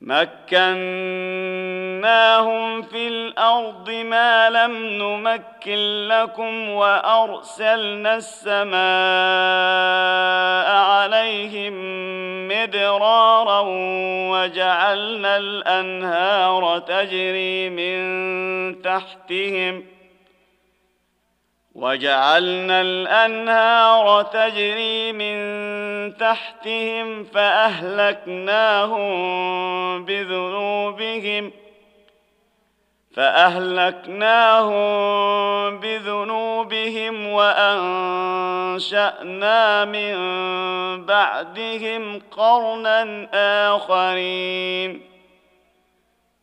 مكناهم في الأرض ما لم نمكن لكم وأرسلنا السماء عليهم مدرارا وجعلنا الأنهار تجري من تحتهم ۖ وجعلنا الأنهار تجري من تحتهم فأهلكناهم بذنوبهم فأهلكناهم بذنوبهم وأنشأنا من بعدهم قرنا آخرين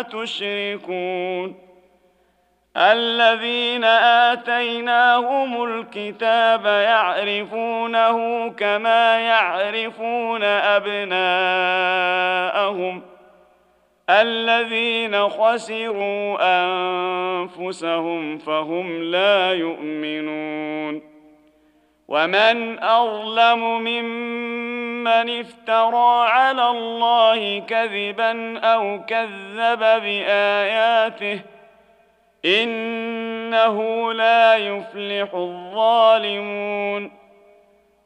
تشركون الذين آتيناهم الكتاب يعرفونه كما يعرفون أبناءهم الذين خسروا أنفسهم فهم لا يؤمنون ومن أظلم ممن افترى على الله كذبا أو كذب باياته انه لا يفلح الظالمون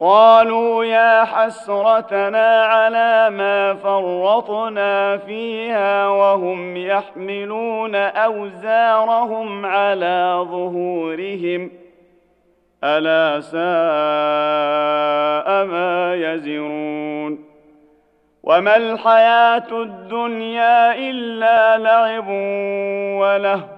قالوا يا حسرتنا على ما فرطنا فيها وهم يحملون أوزارهم على ظهورهم. ألا ساء ما يزرون. وما الحياة الدنيا إلا لعب وله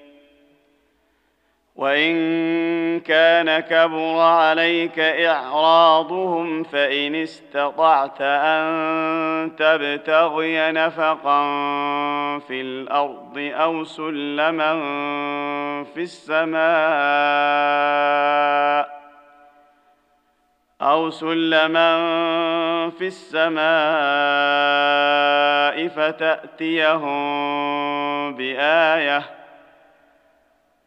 وإن كان كبر عليك إعراضهم فإن استطعت أن تبتغي نفقا في الأرض أو سلما في السماء أو سلما في السماء فتأتيهم بآية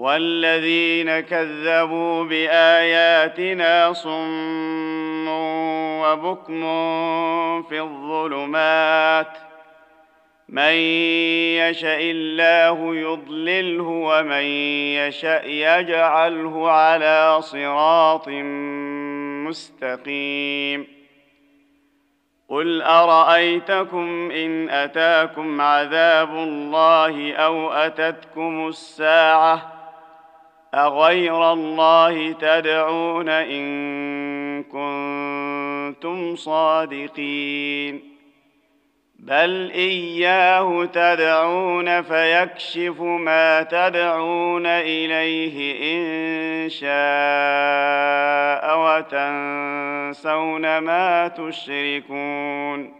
والذين كذبوا بآياتنا صم وبكم في الظلمات. من يشا الله يضلله ومن يشا يجعله على صراط مستقيم. قل أرأيتكم إن أتاكم عذاب الله أو أتتكم الساعة أغير الله تدعون إن كنتم صادقين؟ بل إياه تدعون فيكشف ما تدعون إليه إن شاء وتنسون ما تشركون.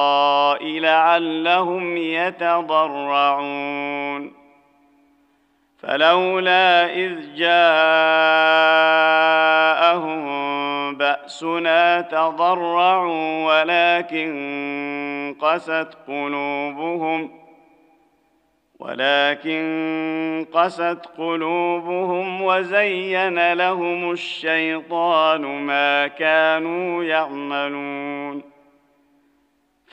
لعلهم يتضرعون. فلولا إذ جاءهم بأسنا تضرعوا ولكن قست قلوبهم ۖ ولكن قست قلوبهم وزين لهم الشيطان ما كانوا يعملون.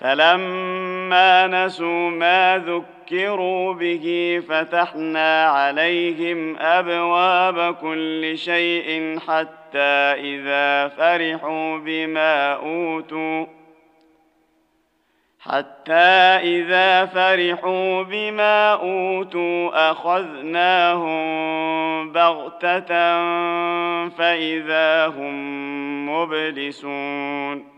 فلما نسوا ما ذكروا به فتحنا عليهم ابواب كل شيء حتى اذا فرحوا بما اوتوا حتى إذا فرحوا بما أوتوا أخذناهم بغتة فإذا هم مبلسون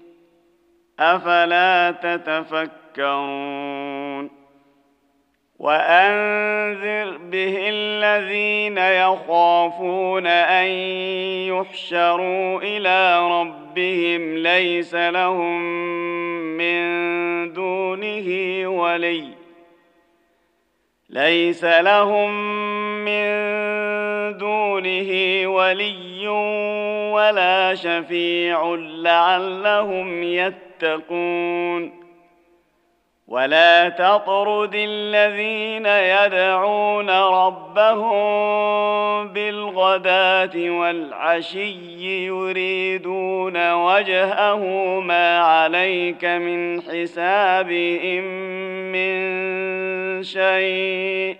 أفلا تتفكرون وأنذر به الذين يخافون أن يحشروا إلى ربهم ليس لهم من دونه ولي ليس لهم من دونه ولي ولا شفيع لعلهم يتقون. ولا تطرد الذين يدعون ربهم بالغداه والعشي يريدون وجهه ما عليك من حسابهم من شيء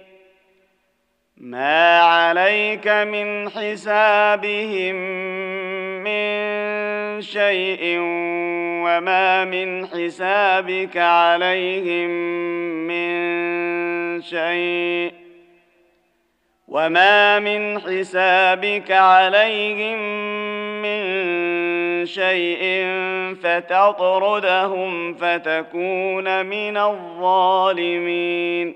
ما عليك من حسابهم من شيء وما من حسابك عليهم من شيء وما من حسابك عليهم من شيء فتطردهم فتكون من الظالمين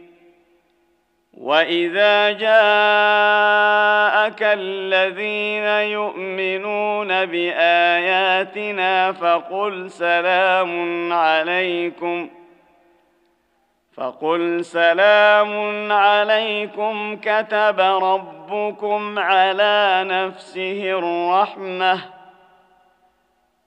واذا جاءك الذين يؤمنون باياتنا فقل سلام عليكم فقل سلام عليكم كتب ربكم على نفسه الرحمه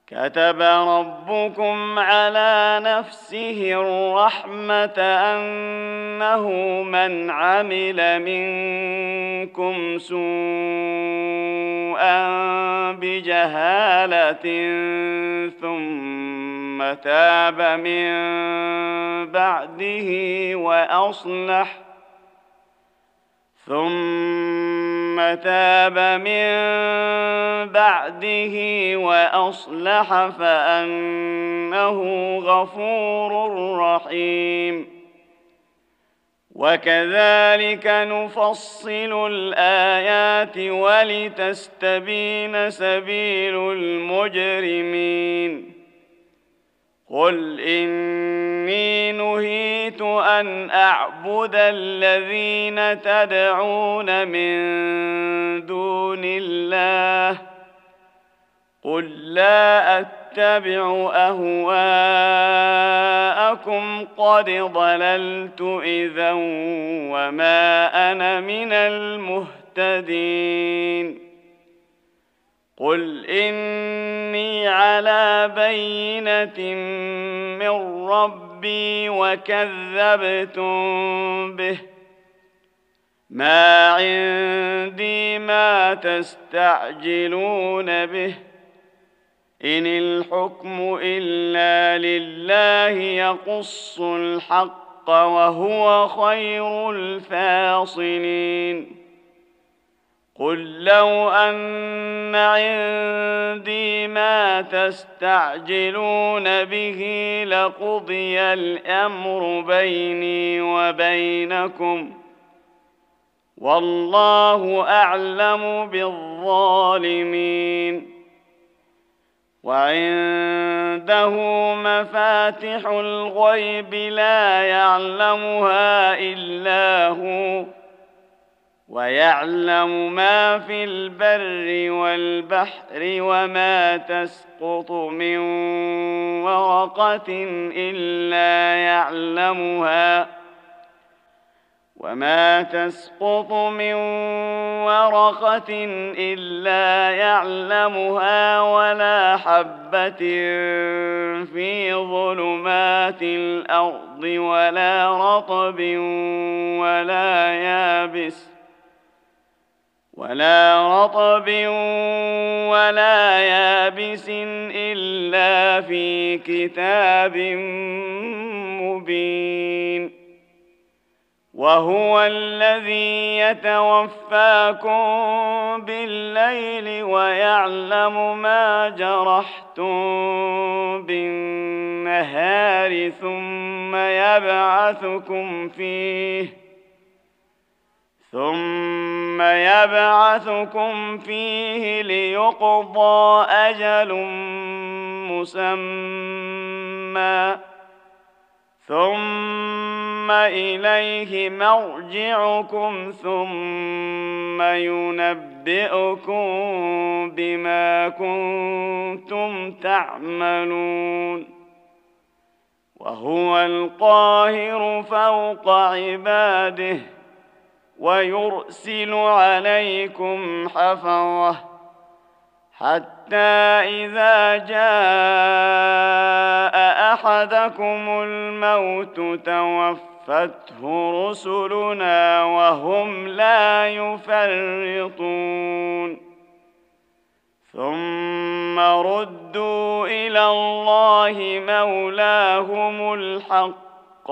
كتب ربكم على نفسه الرحمة أنه من عمل منكم سوءا بجهالة ثم تاب من بعده وأصلح ثم تاب من بعده واصلح فانه غفور رحيم وكذلك نفصل الايات ولتستبين سبيل المجرمين قل اني نهيت ان اعبد الذين تدعون من دون الله قل لا اتبع اهواءكم قد ضللت اذا وما أنا من المهتدين قل اني على بينه من ربي وكذبتم به ما عندي ما تستعجلون به ان الحكم الا لله يقص الحق وهو خير الفاصلين قل لو ان عندي ما تستعجلون به لقضي الامر بيني وبينكم والله اعلم بالظالمين وعنده مفاتح الغيب لا يعلمها الا هو ويعلم ما في البر والبحر وما تسقط من ورقة إلا يعلمها وما تسقط من ورقة إلا يعلمها ولا حبة في ظلمات الأرض ولا رطب ولا يابس ۖ ولا رطب ولا يابس إلا في كتاب مبين. وهو الذي يتوفاكم بالليل ويعلم ما جرحتم بالنهار ثم يبعثكم فيه. ثم يبعثكم فيه ليقضى أجل مسمى ثم اليه مرجعكم ثم ينبئكم بما كنتم تعملون وهو القاهر فوق عباده ويرسل عليكم حفظة حتى إذا جاء أحدكم الموت توفته رسلنا وهم لا يفرطون. ثم ردوا إلى الله مولاهم الحق.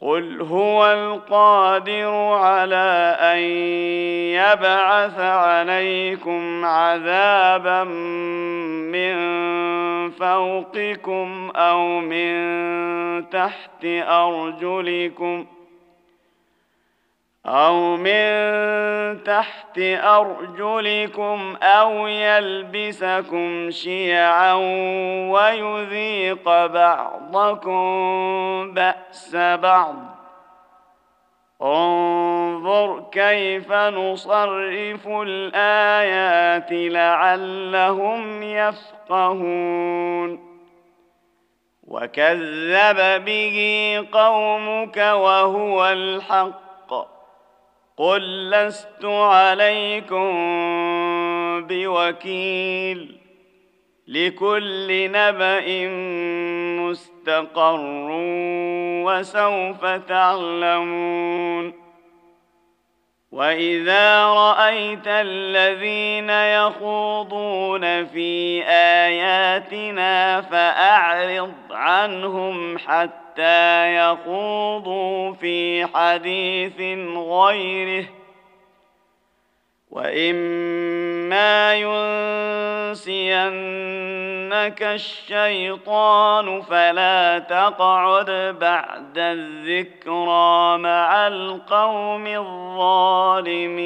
قل هو القادر على ان يبعث عليكم عذابا من فوقكم أو من تحت ارجلكم أو من تحت ارجلكم أو يلبسكم شيعا ويذيق بعضكم باس بعض. انظر كيف نصرف الايات لعلهم يفقهون. وكذب به قومك وهو الحق. قل لست عليكم بوكيل لكل نبأ مستقر وسوف تعلمون وإذا رأيت الذين يخوضون في آياتنا فأعرض عنهم حتى حتى يخوضوا في حديث غيره وإما ينسينك الشيطان فلا تقعد بعد الذكرى مع القوم الظالمين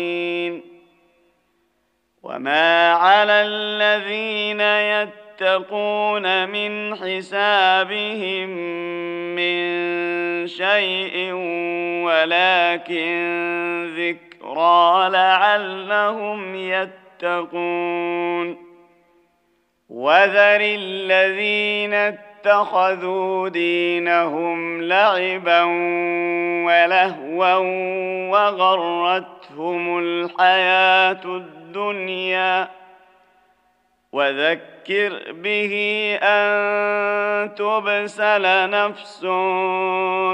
وما على الذين يتقون يتقون من حسابهم من شيء ولكن ذكرى لعلهم يتقون. وذر الذين اتخذوا دينهم لعبا ولهوا وغرتهم الحياة الدنيا. وذكر به أن تبسل نفس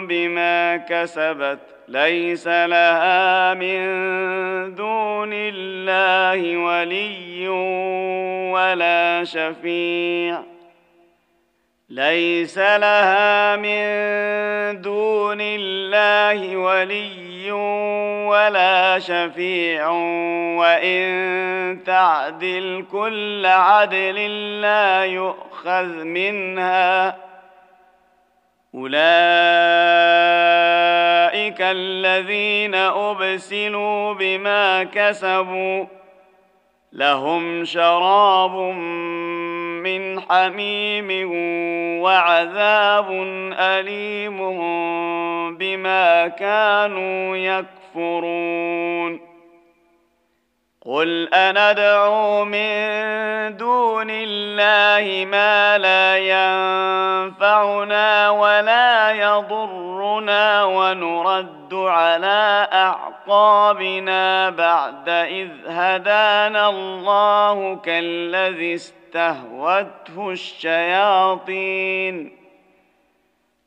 بما كسبت ليس لها من دون الله ولي ولا شفيع. ليس لها من دون الله ولي ولا شفيع وإن تعدل كل عدل لا يؤخذ منها. أولئك الذين أبسلوا بما كسبوا لهم شراب من حميم وعذاب أليم بما كانوا يكفرون. قل اندعو من دون الله ما لا ينفعنا ولا يضرنا ونرد على اعقابنا بعد اذ هدانا الله كالذي استهوته الشياطين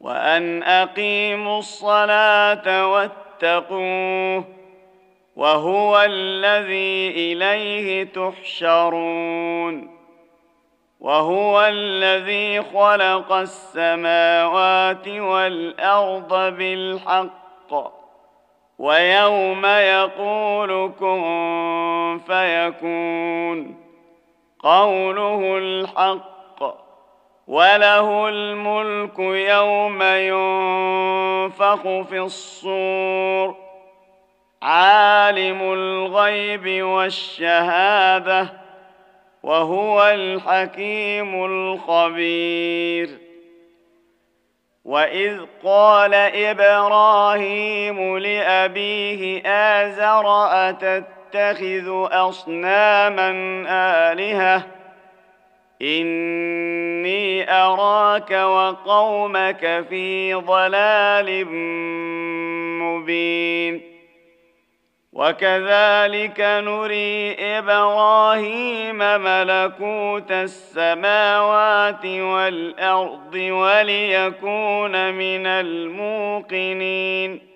وأن أقيموا الصلاة واتقوه وهو الذي إليه تحشرون وهو الذي خلق السماوات والأرض بالحق ويوم يقول كن فيكون قوله الحق وله الملك يوم ينفخ في الصور عالم الغيب والشهاده وهو الحكيم الخبير واذ قال إبراهيم لابيه ازر اتتخذ اصناما الهه اني اراك وقومك في ضلال مبين. وكذلك نري إبراهيم ملكوت السماوات والارض وليكون من الموقنين.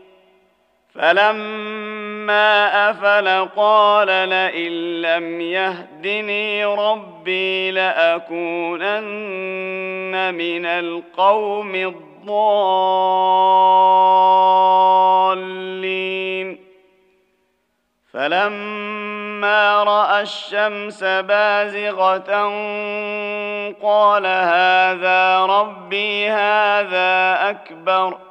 فلما افل قال لئن لم يهدني ربي لاكونن من القوم الضالين فلما راى الشمس بازغه قال هذا ربي هذا اكبر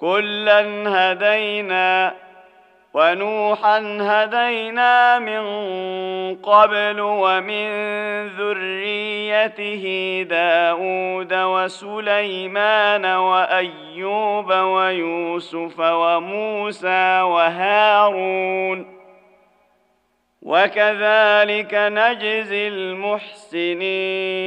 كلا هدينا ونوحا هدينا من قبل ومن ذريته داود وسليمان وأيوب ويوسف وموسى وهارون وكذلك نجزي المحسنين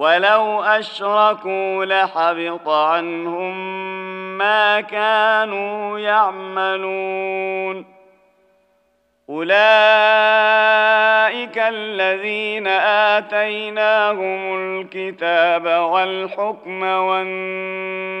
ولو أشركوا لحبط عنهم ما كانوا يعملون. أولئك الذين آتيناهم الكتاب والحكم والنبوة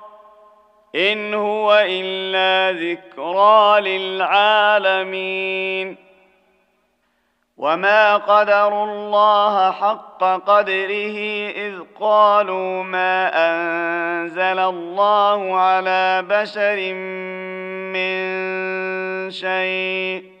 إن هو إلا ذكرى للعالمين. وما قدروا الله حق قدره إذ قالوا ما أنزل الله على بشر من شيء.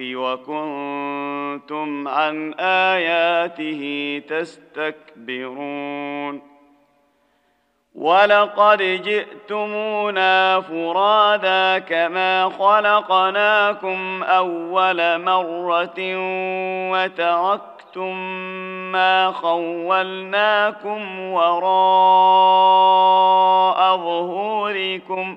وكنتم عن آياته تستكبرون ولقد جئتمونا فرادا كما خلقناكم أول مرة وتركتم ما خولناكم وراء ظهوركم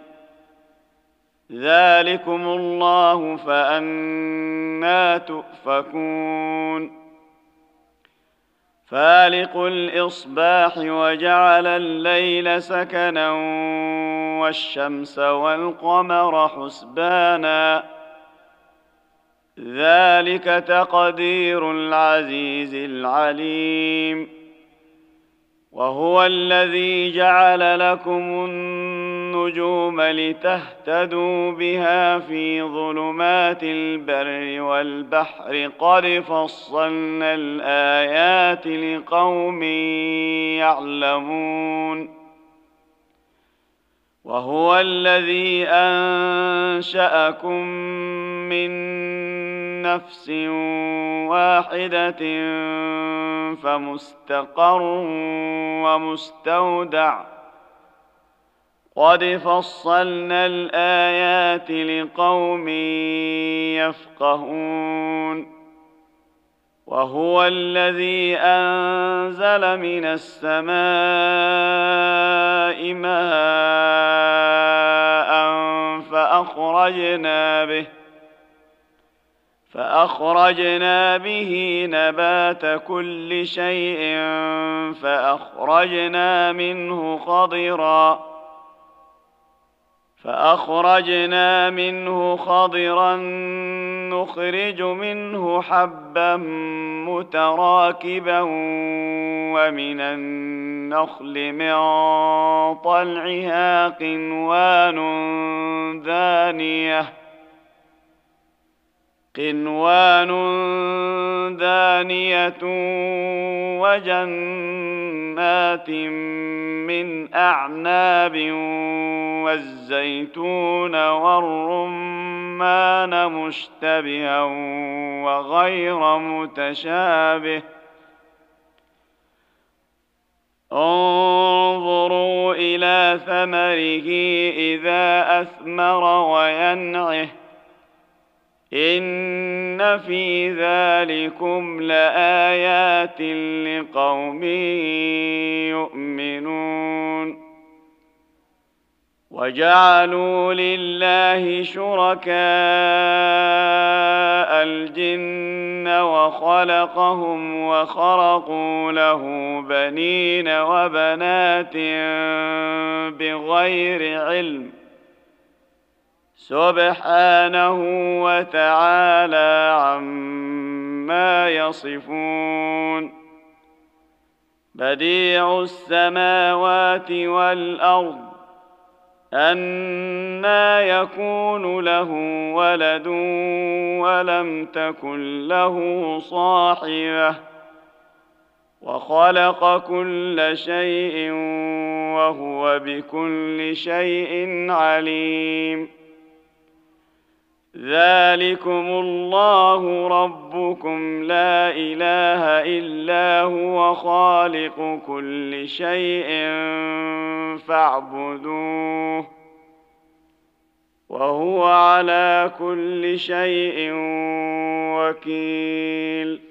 ذلكم الله فأنا تؤفكون. فالق الإصباح وجعل الليل سكنا والشمس والقمر حسبانا. ذلك تقدير العزيز العليم. وهو الذي جعل لكم النجوم لتهتدوا بها في ظلمات البر والبحر قد فصلنا الآيات لقوم يعلمون وهو الذي أنشأكم من نفس واحدة فمستقر ومستودع قد فصلنا الايات لقوم يفقهون وهو الذي انزل من السماء ماء فاخرجنا به فاخرجنا به نبات كل شيء فاخرجنا منه خضرا فأخرجنا منه خضرا نخرج منه حبا متراكبا ومن النخل من طلعها قنوان دانية. قنوان دانية وجنات من أعناب والزيتون والرمان مشتبها وغير متشابه. انظروا إلى ثمره إذا أثمر وينعه. إن في ذلكم لآيات لقوم يؤمنون وجعلوا لله شركاء الجن وخلقهم وخرقوا له بنين وبنات بغير علم سبحانه وتعالى عما يصفون. بديع السماوات والأرض أنا يكون له ولد ولم تكن له صاحبة. وخلق كل شيء وهو بكل شيء عليم. ذلكم الله ربكم لا اله الا هو خالق كل شيء فاعبدوه وهو على كل شيء وكيل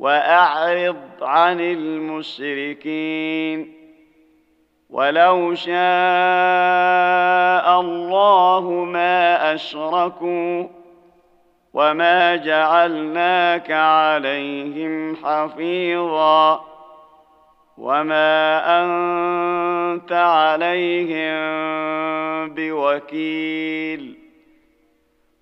وأعرض عن المشركين. ولو شاء الله ما أشركوا وما جعلناك عليهم حفيظا وما أنت عليهم وكيل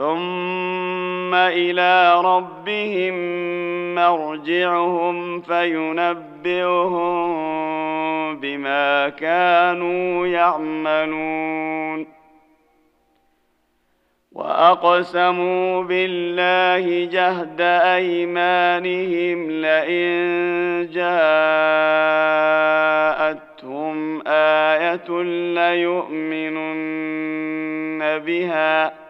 ثم إلى ربهم مرجعهم فينبئهم بما كانوا يعملون واقسموا بالله جهد ايمانهم لئن جاءتهم إيه ليؤمنن بها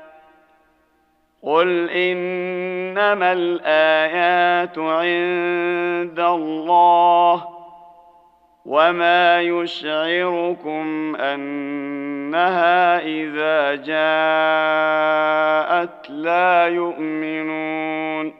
قل انما الايات عند الله وما يشعركم انها اذا جاءت لا يؤمنون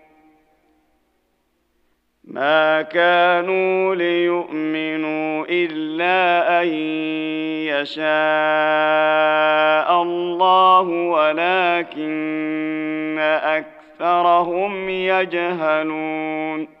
ما كانوا ليؤمنوا إلا أن يشاء الله ولكن أكثرهم يجهلون.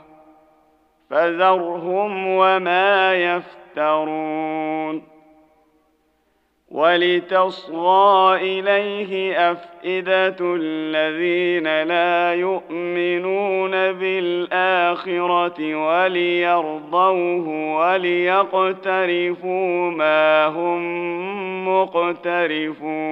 فذرهم وما يفترون ولتصغى إليه أفئدة الذين لا يؤمنون بالآخرة وليرضوه وليقترفوا ما هم مقترفون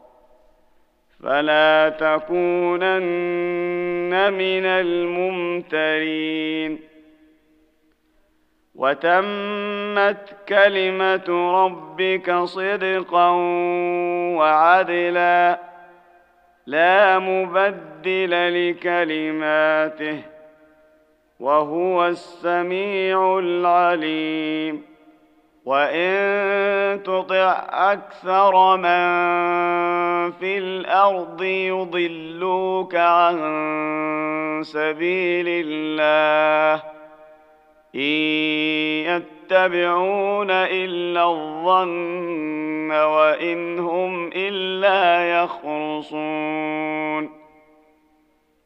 فلا تكونن من الممترين. وتمت كلمة ربك صدقا وعدلا لا مبدل لكلماته وهو السميع العليم. وان تطع أكثر من في الأرض يضلوك عن سبيل الله ان يتبعون الا الظن وان هم الا يخرصون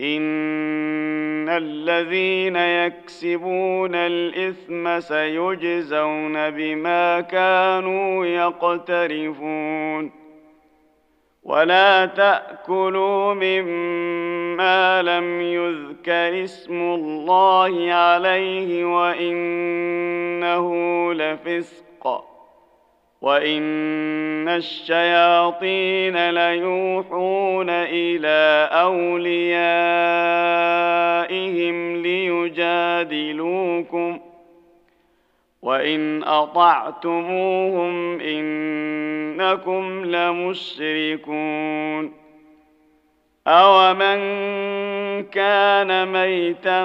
ان الذين يكسبون الاثم سيجزون بما كانوا يقترفون ولا تاكلوا مما لم يذكر اسم الله عليه وانه لفسق وان الشياطين ليوحون إلى اوليائهم ليجادلوكم وان اطعتموهم انكم لمشركون أومن كان ميتا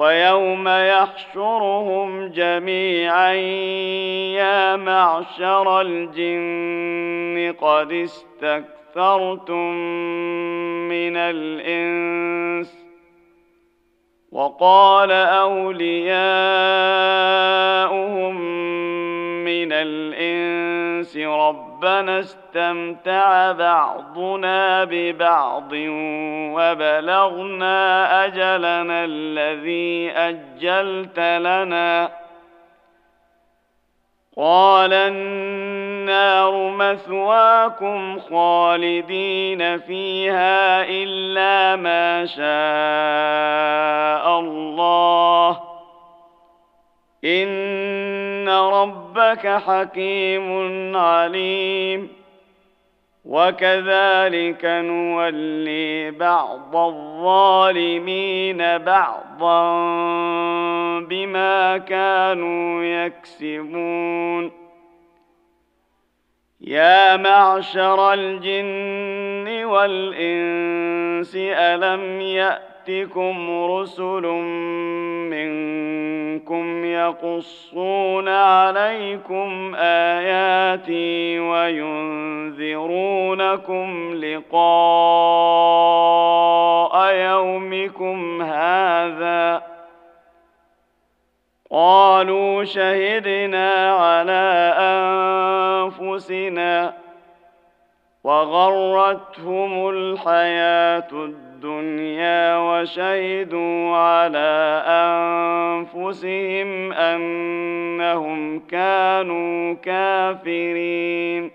ويوم يحشرهم جميعا يا معشر الجن قد استكثرتم من الإنس وقال أولياؤهم من الإنس ربنا استمتع بعضنا ببعض وبلغنا أجلنا الذي أجلت لنا. قال النار مثواكم خالدين فيها إلا ما شاء الله. ان ربك حكيم عليم وكذلك نولي بعض الظالمين بعضا بما كانوا يكسبون يا معشر الجن والانس الم ياتكم رسل منكم يقصون عليكم آياتي وينذرونكم لقاء يومكم هذا قالوا شهدنا على أنفسنا وغرتهم الحياة الدنيا وشهدوا على أنفسهم أنهم كانوا كافرين.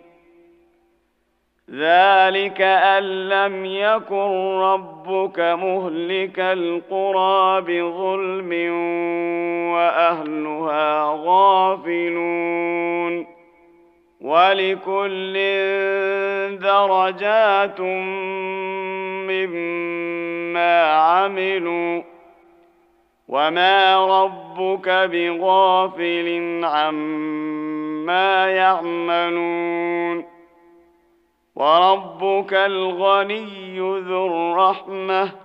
ذلك أن لم يكن ربك مهلك القرى بظلم وأهلها غافلون. ولكل درجات مما عملوا وما ربك بغافل عما يعملون وربك الغني ذو الرحمة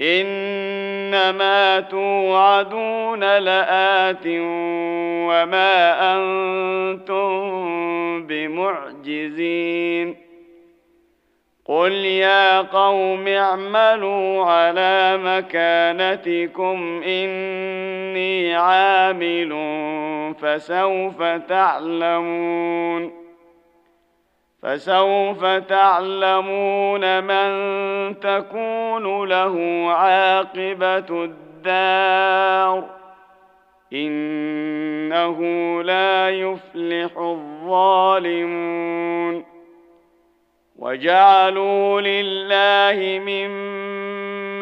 إنما توعدون لآت وما أنتم بمعجزين. قل يا قوم اعملوا على مكانتكم إني عامل فسوف تعلمون. فسوف تعلمون من تكون له عاقبة الدار. إنه لا يفلح الظالمون. وجعلوا لله مما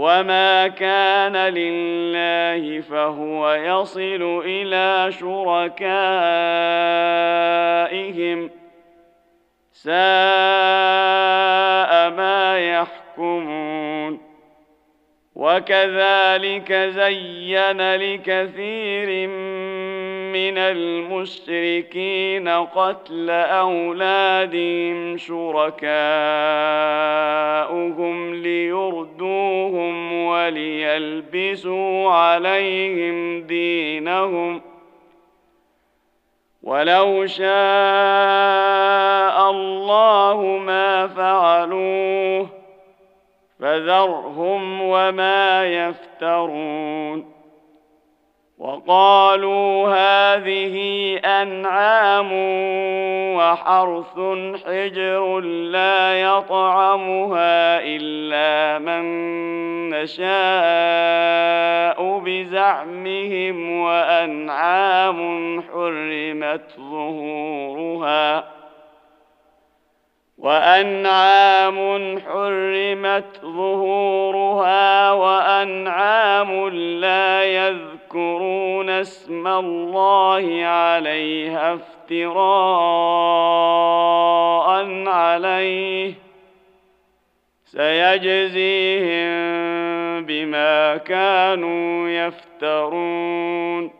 وما كان لله فهو يصل إلى شركائهم ساء ما يحكمون وكذلك زين لكثير من المشركين قتل أولادهم شركاؤهم ليردوهم وليلبسوا عليهم دينهم ولو شاء الله ما فعلوه فذرهم وما يفترون وقالوا هذه أنعام وحرث حجر لا يطعمها إلا من نشاء بزعمهم وأنعام حرمت ظهورها وأنعام حرمت ظهورها وأنعام لا يذكرون اسم الله عليها افتراء عليه سيجزيهم بما كانوا يفترون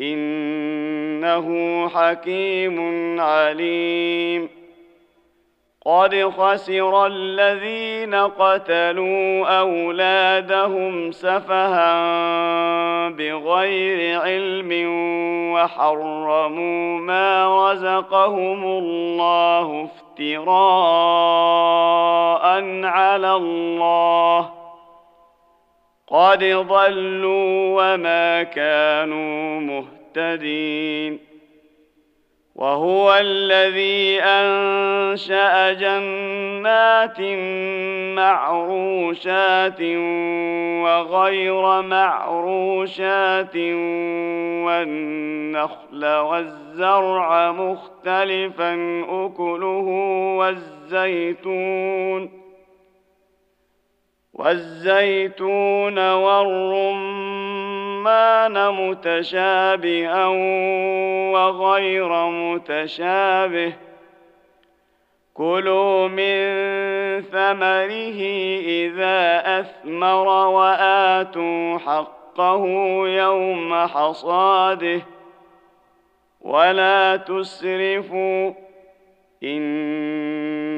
إنه حكيم عليم. قد خسر الذين قتلوا أولادهم سفها بغير علم وحرموا ما رزقهم الله افتراء على الله. قد ضلوا وما كانوا مهتدين وهو الذي انشا جنات معروشات وغير معروشات والنخل والزرع مختلفا اكله والزيتون والزيتون والرمان متشابها وغير متشابه. كلوا من ثمره إذا أثمر وآتوا حقه يوم حصاده. ولا تسرفوا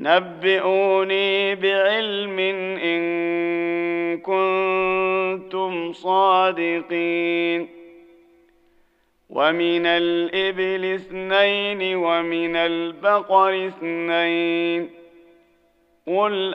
نبئوني بعلم إن كنتم صادقين. ومن الإبل اثنين ومن البقر اثنين. قل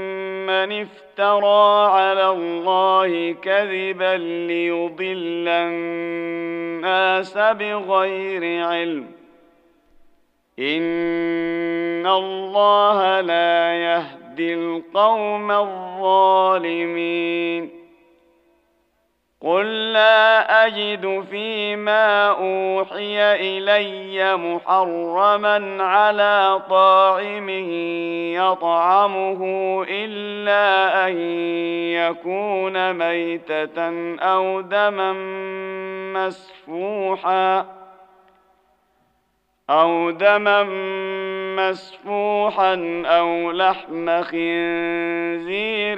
افترى على الله كذبا ليضل الناس بغير علم. إن الله لا يهدي القوم الظالمين. قل لا اجد فيما اوحي الي محرما على طاعم يطعمه الا ان يكون ميته أو دما مسفوحا أو دما مسفوحا أو لحم خنزير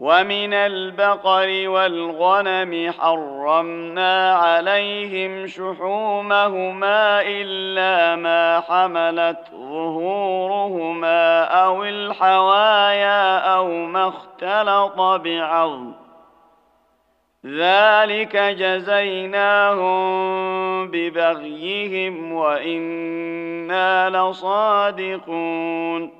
ومن البقر والغنم حرمنا عليهم شحومهما الا ما حملت ظهورهما أو الحوايا أو ما اختلط بعظم ذلك جزيناهم ببغيهم وأنا لصادقون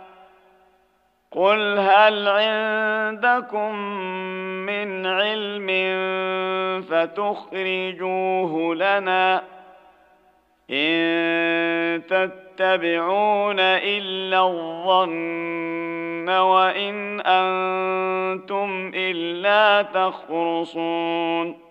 قل هل عندكم من علم فتخرجوه لنا ان تتبعون الا الظن وان أنتم الا تخرصون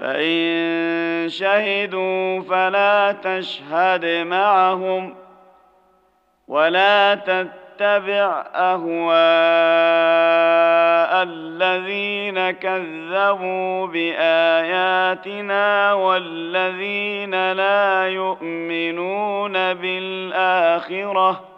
فإن شهدوا فلا تشهد معهم ولا تتبع أهواء الذين كذبوا بآياتنا والذين لا يؤمنون بالآخرة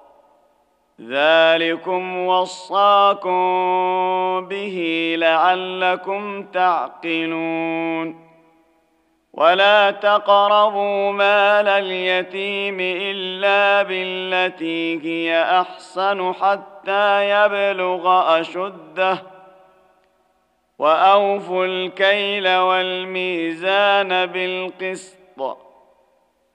ذلكم وصاكم به لعلكم تعقلون. ولا تقربوا مال اليتيم إلا بالتي هي أحسن حتى يبلغ أشده. وأوفوا الكيل والميزان بالقسط.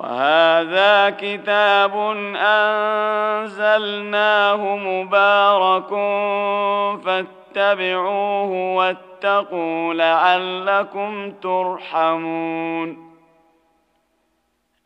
وهذا كتاب أنزلناه مبارك فاتبعوه واتقوا لعلكم ترحمون.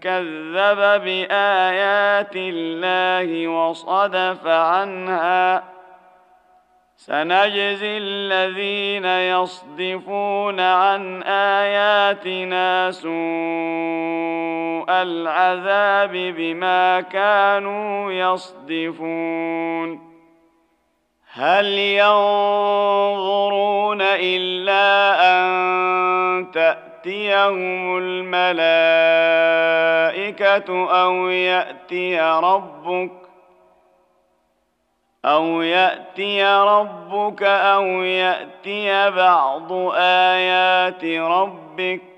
كذب بايات الله وصدف عنها سنجزي الذين يصدفون عن اياتنا سوء العذاب بما كانوا يصدفون هل ينظرون الا ان تاتيهم الملائكه أو ياتي ربك أو ياتي ربك أو ياتي بعض ايات ربك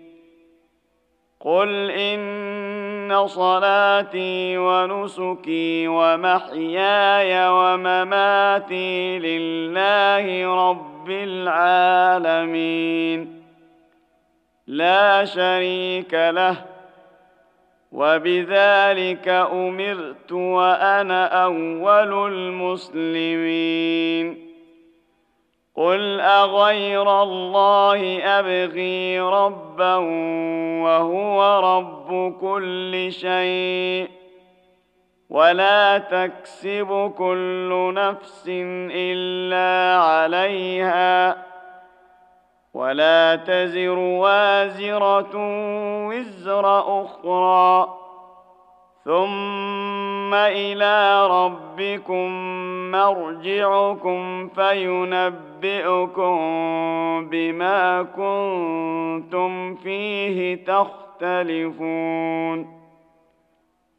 قل ان صلاتي ونسكي ومحياي ومماتي لله رب العالمين. لا شريك له وبذلك امرت وأنا اول المسلمين. قل اغير الله ابغي ربا وهو رب كل شيء ولا تكسب كل نفس الا عليها ولا تزر وازره وزر أخرى ثم إلى ربكم مرجعكم فينبئكم بما كنتم فيه تختلفون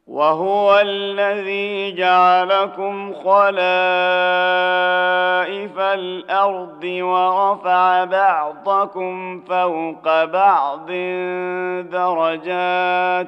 وهو الذي جعلكم خلائف الأرض ورفع بعضكم فوق بعض درجات